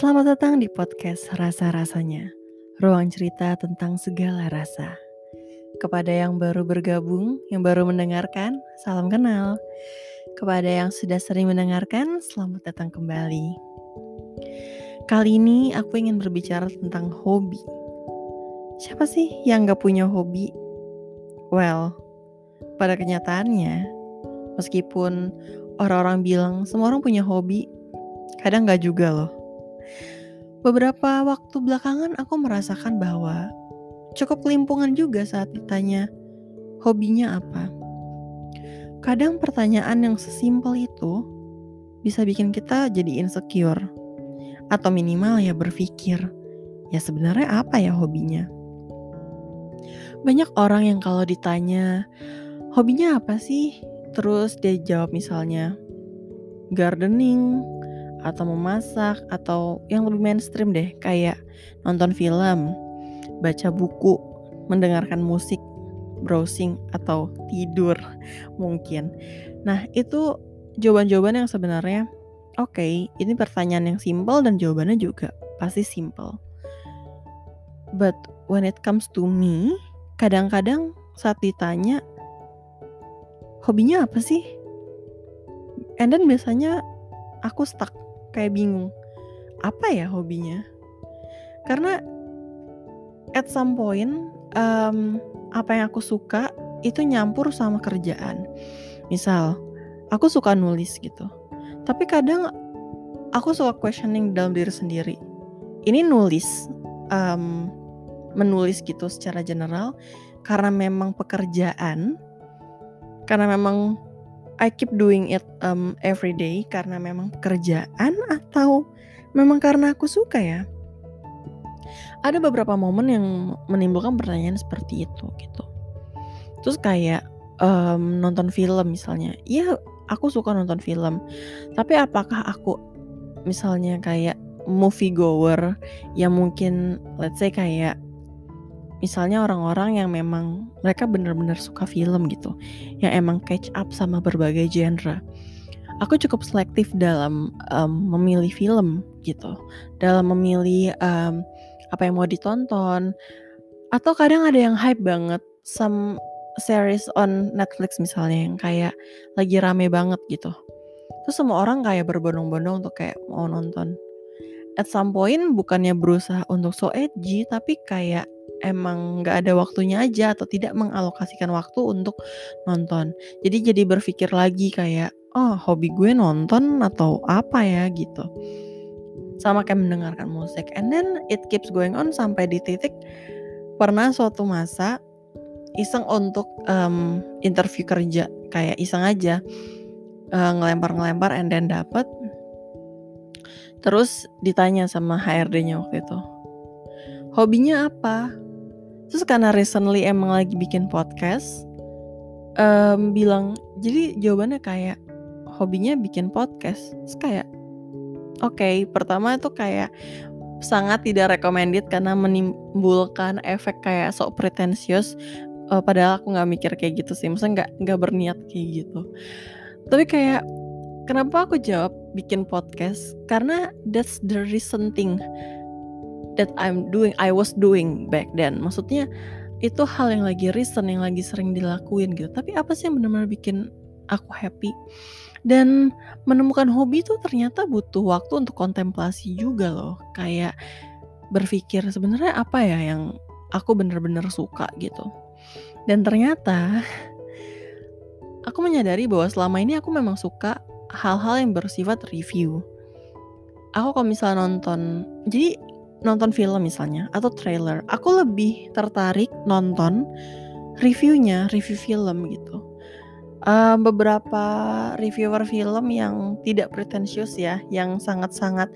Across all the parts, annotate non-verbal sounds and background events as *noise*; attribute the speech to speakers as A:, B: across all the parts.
A: Selamat datang di podcast Rasa-Rasanya, ruang cerita tentang segala rasa. Kepada yang baru bergabung, yang baru mendengarkan, salam kenal. Kepada yang sudah sering mendengarkan, selamat datang kembali. Kali ini aku ingin berbicara tentang hobi. Siapa sih yang gak punya hobi? Well, pada kenyataannya, meskipun orang-orang bilang semua orang punya hobi, kadang gak juga loh Beberapa waktu belakangan aku merasakan bahwa cukup kelimpungan juga saat ditanya hobinya apa. Kadang pertanyaan yang sesimpel itu bisa bikin kita jadi insecure atau minimal ya berpikir ya sebenarnya apa ya hobinya. Banyak orang yang kalau ditanya hobinya apa sih? Terus dia jawab misalnya gardening, atau memasak atau yang lebih mainstream deh kayak nonton film, baca buku, mendengarkan musik, browsing atau tidur *laughs* mungkin. Nah, itu jawaban-jawaban yang sebenarnya oke, okay, ini pertanyaan yang simple dan jawabannya juga pasti simple. But when it comes to me, kadang-kadang saat ditanya hobinya apa sih? And then biasanya aku stuck kayak bingung apa ya hobinya? Karena at some point um, apa yang aku suka itu nyampur sama kerjaan. Misal aku suka nulis gitu tapi kadang aku suka questioning dalam diri sendiri. Ini nulis um, menulis gitu secara general karena memang pekerjaan karena memang I keep doing it um, every day karena memang pekerjaan atau memang karena aku suka ya? Ada beberapa momen yang menimbulkan pertanyaan seperti itu gitu. Terus kayak um, nonton film misalnya, iya aku suka nonton film, tapi apakah aku misalnya kayak movie goer yang mungkin let's say kayak misalnya orang-orang yang memang mereka benar-benar suka film gitu yang emang catch up sama berbagai genre. Aku cukup selektif dalam um, memilih film gitu. Dalam memilih um, apa yang mau ditonton atau kadang ada yang hype banget some series on Netflix misalnya yang kayak lagi rame banget gitu. Terus semua orang kayak berbondong-bondong untuk kayak mau nonton at some point bukannya berusaha untuk so edgy tapi kayak emang nggak ada waktunya aja atau tidak mengalokasikan waktu untuk nonton. Jadi jadi berpikir lagi kayak, oh hobi gue nonton atau apa ya gitu. Sama kayak mendengarkan musik. And then it keeps going on sampai di titik pernah suatu masa iseng untuk um, interview kerja kayak iseng aja uh, ngelempar-ngelempar and then dapet terus ditanya sama HRD-nya waktu itu hobinya apa? Terus karena recently emang lagi bikin podcast um, bilang jadi jawabannya kayak hobinya bikin podcast. Terus kayak oke okay, pertama itu kayak sangat tidak recommended karena menimbulkan efek kayak sok pretensius uh, padahal aku nggak mikir kayak gitu sih. Maksudnya nggak nggak berniat kayak gitu. Tapi kayak kenapa aku jawab bikin podcast karena that's the recent thing that I'm doing, I was doing back then. Maksudnya itu hal yang lagi recent, yang lagi sering dilakuin gitu. Tapi apa sih yang benar-benar bikin aku happy? Dan menemukan hobi itu ternyata butuh waktu untuk kontemplasi juga loh. Kayak berpikir sebenarnya apa ya yang aku benar-benar suka gitu. Dan ternyata *laughs* aku menyadari bahwa selama ini aku memang suka hal-hal yang bersifat review. Aku kalau misalnya nonton, jadi nonton film misalnya atau trailer, aku lebih tertarik nonton reviewnya, review film gitu. Uh, beberapa reviewer film yang tidak pretensius ya, yang sangat-sangat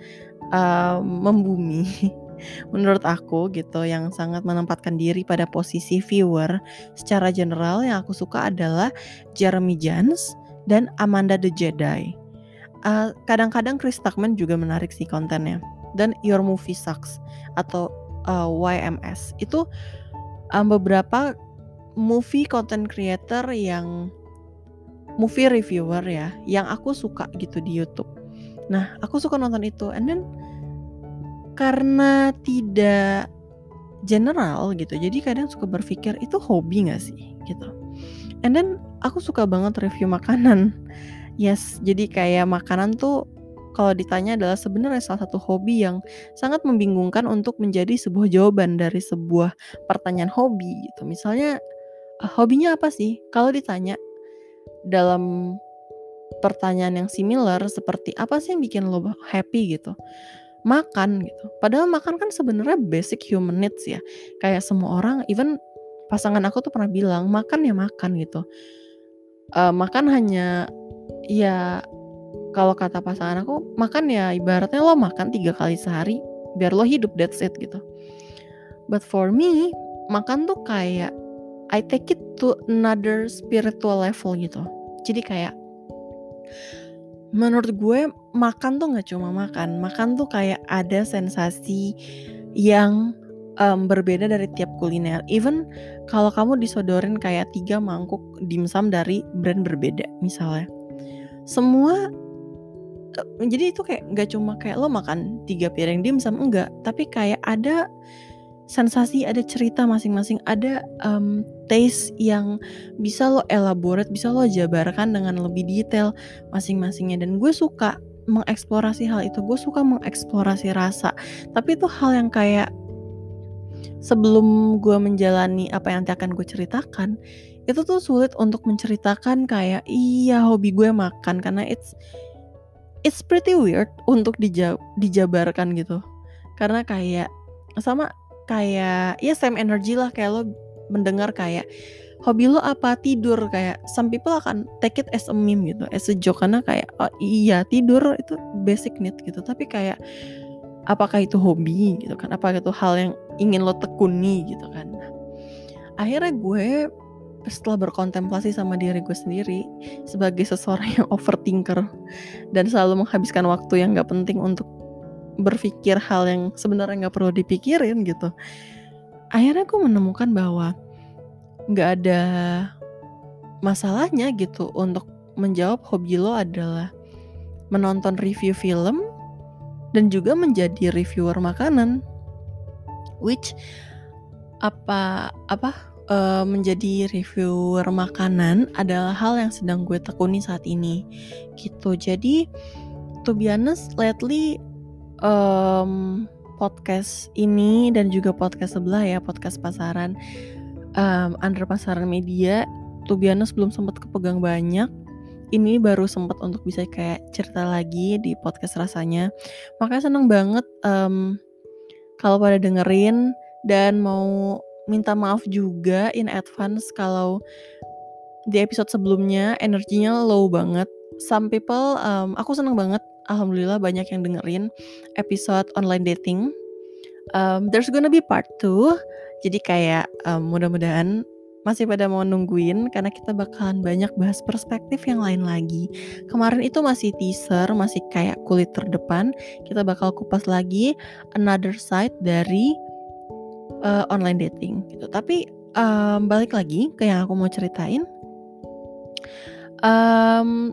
A: uh, membumi *laughs* menurut aku gitu, yang sangat menempatkan diri pada posisi viewer. Secara general yang aku suka adalah Jeremy Jans dan Amanda the Jedi. Uh, kadang-kadang Chris Tuckman juga menarik sih kontennya dan Your Movie Sucks atau uh, YMS itu um, beberapa movie content creator yang movie reviewer ya yang aku suka gitu di YouTube. Nah, aku suka nonton itu and then karena tidak general gitu, jadi kadang suka berpikir itu hobi gak sih gitu. And then aku suka banget review makanan. *laughs* Yes, jadi kayak makanan tuh kalau ditanya adalah sebenarnya salah satu hobi yang sangat membingungkan untuk menjadi sebuah jawaban dari sebuah pertanyaan hobi gitu. Misalnya uh, hobinya apa sih? Kalau ditanya dalam pertanyaan yang similar seperti apa sih yang bikin lo happy gitu? Makan gitu. Padahal makan kan sebenarnya basic human needs ya. Kayak semua orang even pasangan aku tuh pernah bilang makan ya makan gitu. Uh, makan hanya ya kalau kata pasangan aku makan ya ibaratnya lo makan tiga kali sehari biar lo hidup that's it gitu but for me makan tuh kayak I take it to another spiritual level gitu jadi kayak menurut gue makan tuh nggak cuma makan makan tuh kayak ada sensasi yang um, berbeda dari tiap kuliner. Even kalau kamu disodorin kayak tiga mangkuk dimsum dari brand berbeda misalnya. Semua uh, jadi itu kayak nggak cuma kayak lo makan tiga piring dimsum enggak. Tapi kayak ada sensasi ada cerita masing-masing ada um, taste yang bisa lo elaborate bisa lo jabarkan dengan lebih detail masing-masingnya. Dan gue suka mengeksplorasi hal itu. Gue suka mengeksplorasi rasa. Tapi itu hal yang kayak sebelum gue menjalani apa yang nanti akan gue ceritakan itu tuh sulit untuk menceritakan kayak iya hobi gue makan karena it's it's pretty weird untuk dija dijabarkan gitu. Karena kayak sama kayak ya same energy lah kayak lo mendengar kayak hobi lo apa? Tidur kayak some people akan take it as a meme gitu as a joke karena kayak oh, iya tidur itu basic need gitu. Tapi kayak apakah itu hobi? gitu kan apakah itu hal yang ingin lo tekuni gitu kan. Akhirnya gue setelah berkontemplasi sama diri gue sendiri sebagai seseorang yang overthinker dan selalu menghabiskan waktu yang gak penting untuk berpikir hal yang sebenarnya gak perlu dipikirin gitu akhirnya gue menemukan bahwa gak ada masalahnya gitu untuk menjawab hobi lo adalah menonton review film dan juga menjadi reviewer makanan which apa apa uh, menjadi reviewer makanan adalah hal yang sedang gue tekuni saat ini. Gitu. Jadi to be honest lately um, podcast ini dan juga podcast sebelah ya podcast pasaran um, under pasaran media to be honest belum sempat kepegang banyak. Ini baru sempat untuk bisa kayak cerita lagi di podcast rasanya. Makanya seneng banget um, kalau pada dengerin dan mau minta maaf juga in advance kalau di episode sebelumnya energinya low banget. Some people, um, aku seneng banget. Alhamdulillah banyak yang dengerin episode online dating. Um, there's gonna be part 2 Jadi kayak um, mudah-mudahan masih pada mau nungguin karena kita bakalan banyak bahas perspektif yang lain lagi. Kemarin itu masih teaser, masih kayak kulit terdepan. Kita bakal kupas lagi another side dari uh, online dating gitu. Tapi um, balik lagi ke yang aku mau ceritain. Um,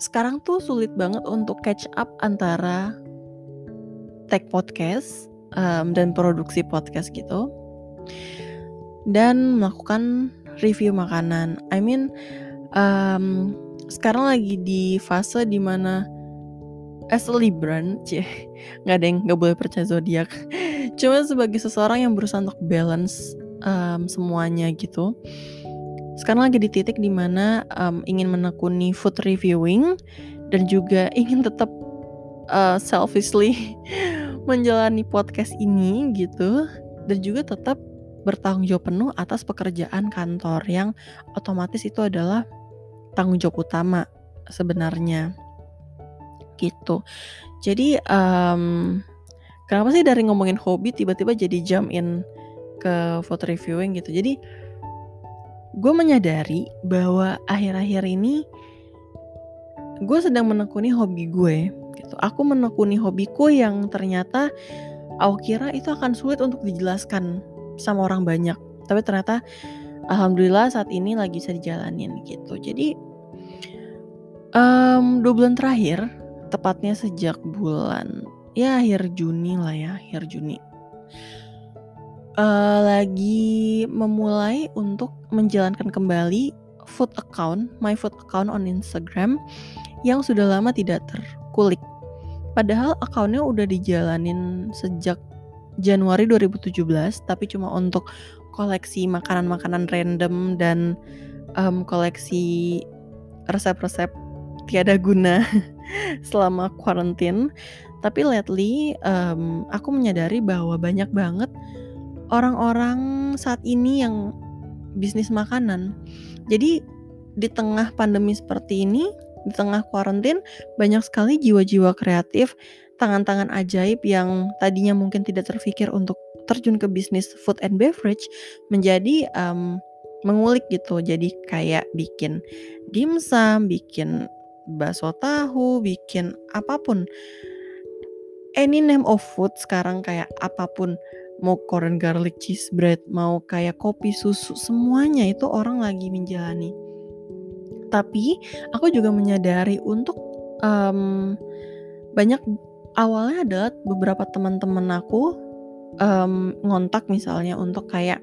A: sekarang tuh sulit banget untuk catch up antara tag podcast um, dan produksi podcast gitu dan melakukan review makanan. I mean um, sekarang lagi di fase di mana as a Libran, *laughs* cie, nggak ada yang nggak boleh percaya zodiak. *laughs* Cuma sebagai seseorang yang berusaha untuk balance um, semuanya gitu. Sekarang lagi di titik di mana um, ingin menekuni food reviewing dan juga *laughs* ingin tetap uh, selfishly menjalani podcast ini gitu dan juga tetap bertanggung jawab penuh atas pekerjaan kantor yang otomatis itu adalah tanggung jawab utama sebenarnya gitu. Jadi um, kenapa sih dari ngomongin hobi tiba-tiba jadi jump in ke foto reviewing gitu. Jadi gue menyadari bahwa akhir-akhir ini gue sedang menekuni hobi gue gitu. Aku menekuni hobiku yang ternyata aku kira itu akan sulit untuk dijelaskan sama orang banyak. Tapi ternyata alhamdulillah saat ini lagi bisa dijalanin gitu. Jadi um, dua bulan terakhir tepatnya sejak bulan ya akhir Juni lah ya, akhir Juni. Uh, lagi memulai untuk menjalankan kembali food account, my food account on Instagram yang sudah lama tidak terkulik. Padahal akunnya udah dijalanin sejak Januari 2017, tapi cuma untuk koleksi makanan-makanan random dan um, koleksi resep-resep tiada guna *laughs* selama quarantine. Tapi lately um, aku menyadari bahwa banyak banget orang-orang saat ini yang bisnis makanan. Jadi di tengah pandemi seperti ini, di tengah quarantine, banyak sekali jiwa-jiwa kreatif, tangan-tangan ajaib yang tadinya mungkin tidak terfikir untuk terjun ke bisnis food and beverage menjadi um, mengulik gitu. Jadi kayak bikin dimsum, bikin bakso tahu, bikin apa pun. Any name of food sekarang kayak apa pun mau Korean garlic cheese bread, mau kayak kopi susu, semuanya itu orang lagi menjalani. Tapi aku juga menyadari untuk um, banyak awalnya adalah beberapa teman-teman aku um, ngontak misalnya untuk kayak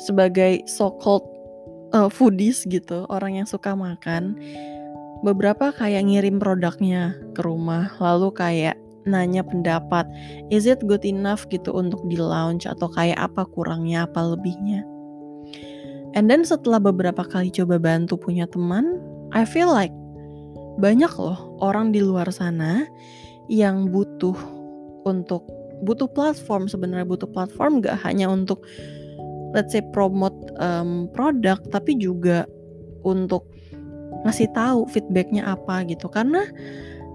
A: sebagai so called uh, foodies gitu, orang yang suka makan. Beberapa kayak ngirim produknya ke rumah, lalu kayak nanya pendapat, is it good enough gitu untuk di launch atau kayak apa kurangnya, apa lebihnya. And then setelah beberapa kali coba bantu punya teman, I feel like banyak loh orang di luar sana yang butuh untuk butuh platform sebenarnya butuh platform gak hanya untuk let's say promote um, produk tapi juga untuk ngasih tahu feedbacknya apa gitu karena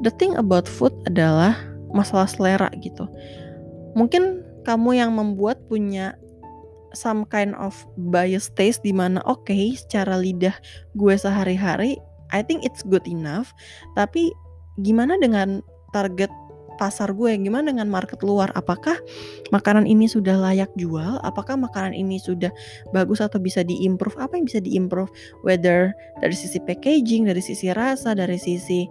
A: the thing about food adalah masalah selera gitu. Mungkin kamu yang membuat punya some kind of bias taste di mana oke okay, secara lidah gue sehari-hari I think it's good enough. Tapi gimana dengan target pasar gue gimana dengan market luar? Apakah makanan ini sudah layak jual? Apakah makanan ini sudah bagus atau bisa diimprove? Apa yang bisa diimprove? Whether dari sisi packaging dari sisi rasa dari sisi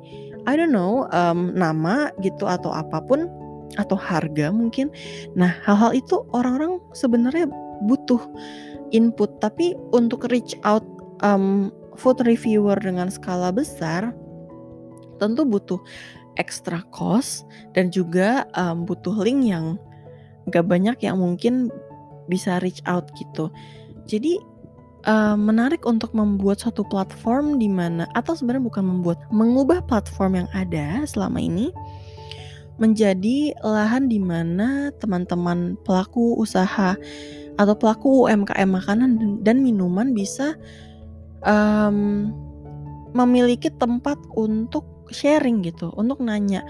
A: I don't know um, nama gitu atau apa pun atau harga mungkin. Nah hal-hal itu orang-orang sebenarnya butuh input. Tapi untuk reach out um, food reviewer dengan skala besar tentu butuh extra cost dan juga um, butuh link yang gak banyak yang mungkin bisa reach out gitu. Jadi uh, menarik untuk membuat suatu platform di mana atau sebenarnya bukan membuat, mengubah platform yang ada selama ini menjadi lahan di mana teman-teman pelaku usaha atau pelaku UMKM makanan dan minuman bisa um, memiliki tempat untuk sharing gitu, untuk nanya.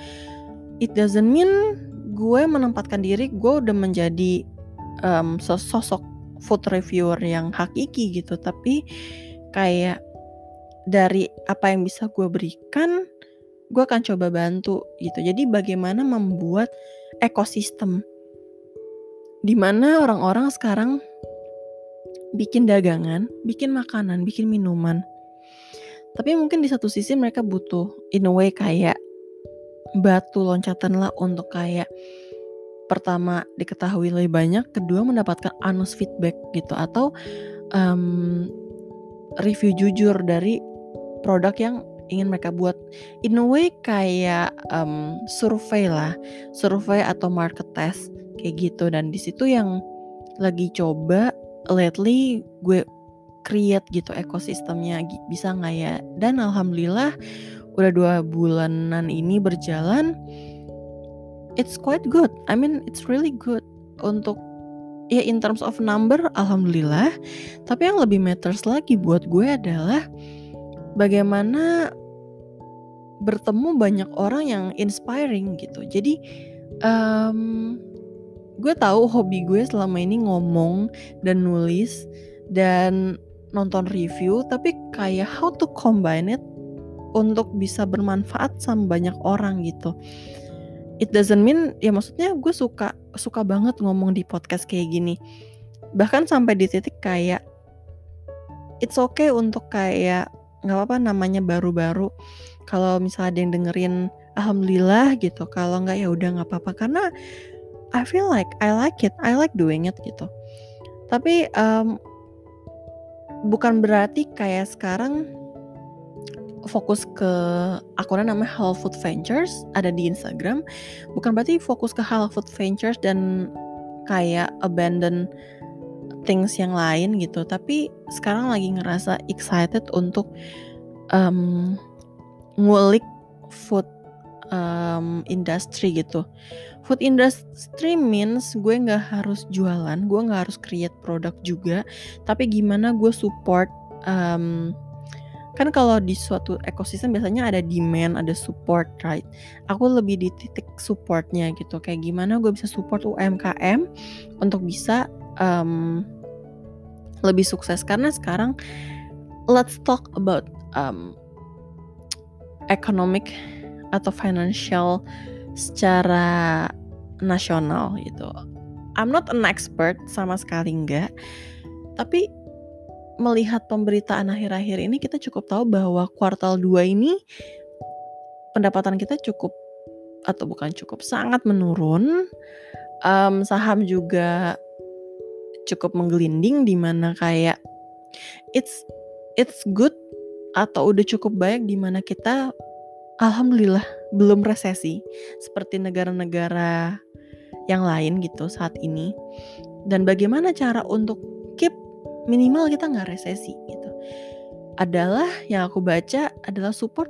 A: It doesn't mean gue menempatkan diri, gue udah menjadi um, sosok food reviewer yang hakiki gitu tapi kayak dari apa yang bisa gue berikan gue akan coba bantu gitu jadi bagaimana membuat ekosistem di mana orang-orang sekarang bikin dagangan bikin makanan bikin minuman tapi mungkin di satu sisi mereka butuh in a way kayak batu loncatan lah untuk kayak pertama diketahui lebih banyak, kedua mendapatkan honest feedback gitu. Atau um, review jujur dari produk yang ingin mereka buat. In a way kayak um, survei lah, survei atau market test kayak gitu. Dan di situ yang lagi coba lately gue create gitu ekosistemnya bisa nggak ya dan alhamdulillah udah dua bulanan ini berjalan it's quite good. I mean, it's really good untuk ya in terms of number alhamdulillah. Tapi yang lebih matters lagi buat gue adalah bagaimana bertemu banyak orang yang inspiring gitu. Jadi um, gue tahu hobi gue selama ini ngomong dan nulis dan nonton review, tapi kayak how to combine it untuk bisa bermanfaat sama banyak orang gitu. It doesn't mean ya maksudnya gue suka suka banget ngomong di podcast kayak gini. Bahkan sampai di titik kayak it's okay untuk kayak nggak apa-apa namanya baru-baru. Kalau misalnya ada yang dengerin alhamdulillah gitu. Kalau nggak ya udah nggak apa-apa. Karena I feel like I like it I like doing it gitu. Tapi um, bukan berarti kayak sekarang fokus ke akunnya namanya Halal Food Ventures ada di Instagram. Bukan berarti fokus ke Halal Food Ventures dan kayak abandon things yang lain gitu tapi sekarang lagi ngerasa excited untuk um, ngulik food um, industry gitu food industry means gue nggak harus jualan gue nggak harus create produk juga tapi gimana gue support um, kan kalau di suatu ekosistem biasanya ada demand, ada support, right? Aku lebih di titik supportnya gitu. Kayak gimana gue bisa support UMKM untuk bisa um, lebih sukses karena sekarang let's talk about um, economic atau financial secara nasional gitu. I'm not an expert sama sekali enggak. Tapi melihat pemberitaan akhir-akhir ini kita cukup tahu bahwa kuartal 2 ini pendapatan kita cukup atau bukan cukup sangat menurun. Um, saham juga cukup menggelinding di mana kayak it's it's good atau udah cukup baik di mana kita alhamdulillah belum resesi seperti negara-negara yang lain gitu saat ini. Dan bagaimana cara untuk keep minimal kita nggak resesi gitu adalah yang aku baca adalah support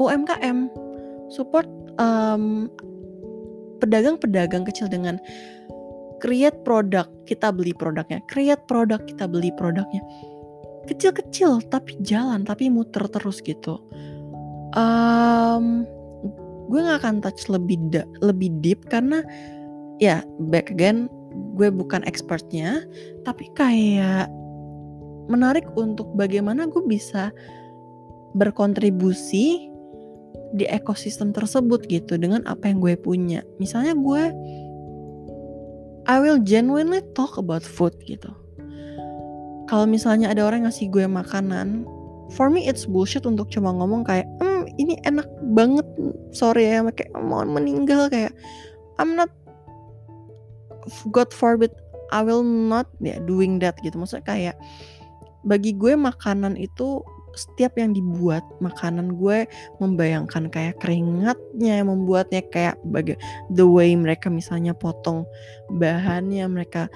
A: UMKM support pedagang pedagang-pedagang kecil dengan create produk kita beli produknya create produk kita beli produknya kecil-kecil tapi jalan tapi muter terus gitu um, gue nggak akan touch lebih da lebih deep karena ya back again gue bukan expertnya. Tapi kayak menarik untuk bagaimana gue bisa berkontribusi di ekosistem tersebut gitu dengan apa yang gue punya. Misalnya gue I will genuinely talk about food gitu. Kalau misalnya ada orang yang ngasih gue makanan for me it's bullshit untuk cuma ngomong kayak ini enak banget sorry ya kayak mau meninggal kayak I'm not God forbid I will not ya doing that gitu. Maksudnya kayak bagi gue makanan itu setiap yang dibuat makanan gue membayangkan kayak keringatnya membuatnya kayak baga the way mereka misalnya potong bahannya mereka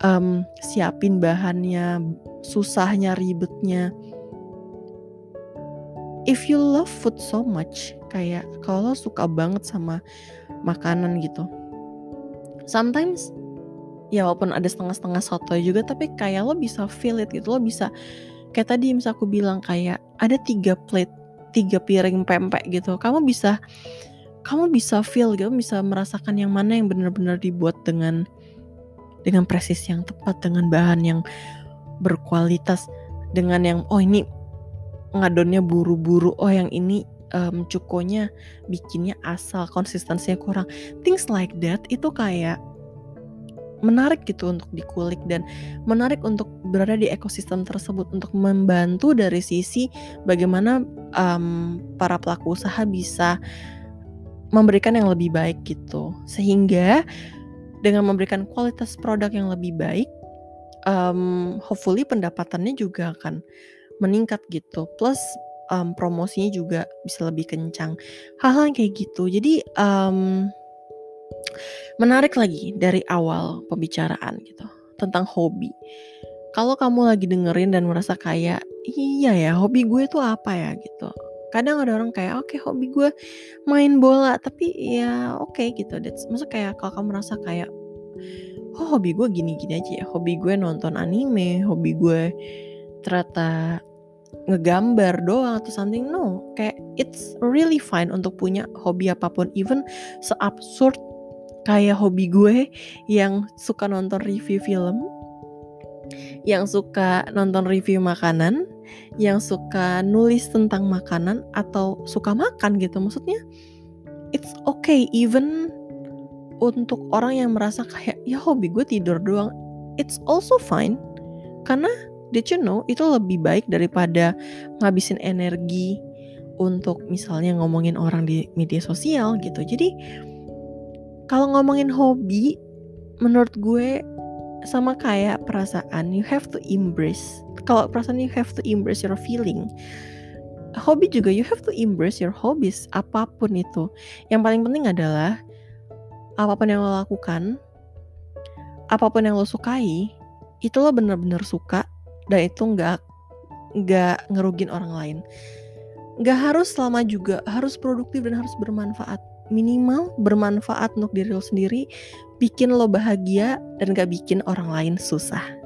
A: um, siapin bahannya susahnya ribetnya if you love food so much kayak kalau suka banget sama makanan gitu sometimes ya walaupun ada setengah-setengah soto juga tapi kayak lo bisa feel it gitu. Lo bisa kayak tadi misal aku bilang kayak ada tiga plate tiga piring pempek gitu. Kamu bisa kamu bisa feel gitu bisa merasakan yang mana yang benar-benar dibuat dengan dengan presisi yang tepat dengan bahan yang berkualitas dengan yang oh ini ngadonnya buru-buru. Oh yang ini um, cukonya bikinnya asal konsistensinya kurang. Things like that itu kayak menarik gitu untuk dikulik dan menarik untuk berada di ekosistem tersebut untuk membantu dari sisi bagaimana um, para pelaku usaha bisa memberikan yang lebih baik gitu. Sehingga dengan memberikan kualitas produk yang lebih baik um, hopefully pendapatannya juga akan meningkat gitu. Plus um, promosinya juga bisa lebih kencang. Hal-hal yang kayak gitu. Jadi um, menarik lagi dari awal pembicaraan gitu tentang hobi. Kalau kamu lagi dengerin dan merasa kayak iya ya hobi gue tuh apa ya? gitu. Kadang ada orang kayak oke okay, hobi gue main bola. Tapi ya oke okay, gitu. That's maksud kayak kalau kamu merasa kayak oh hobi gue gini-gini aja ya. Hobi gue nonton anime hobi gue ternyata ngegambar doang atau something no. Kayak it's really fine untuk punya hobi apa pun. Even seabsurd kayak hobi gue yang suka nonton review film yang suka nonton review makanan yang suka nulis tentang makanan atau suka makan gitu. Maksudnya it's okay even untuk orang yang merasa kayak ya hobi gue tidur doang. It's also fine. Karena did you know itu lebih baik daripada ngabisin energi untuk misalnya ngomongin orang di media sosial gitu. Jadi kalau ngomongin hobi menurut gue sama kayak perasaan you have to embrace. Kalau perasaan you have to embrace your feeling. Hobi juga you have to embrace your hobbies apa pun itu. Yang paling penting adalah apa pun yang lo lakukan, apa pun yang lo sukai, itu lo bener-bener suka dan itu nggak nggak ngerugin orang lain. Nggak harus lama juga, harus produktif dan harus bermanfaat. Minimal bermanfaat untuk diri lo sendiri, bikin lo bahagia dan gak bikin orang lain susah.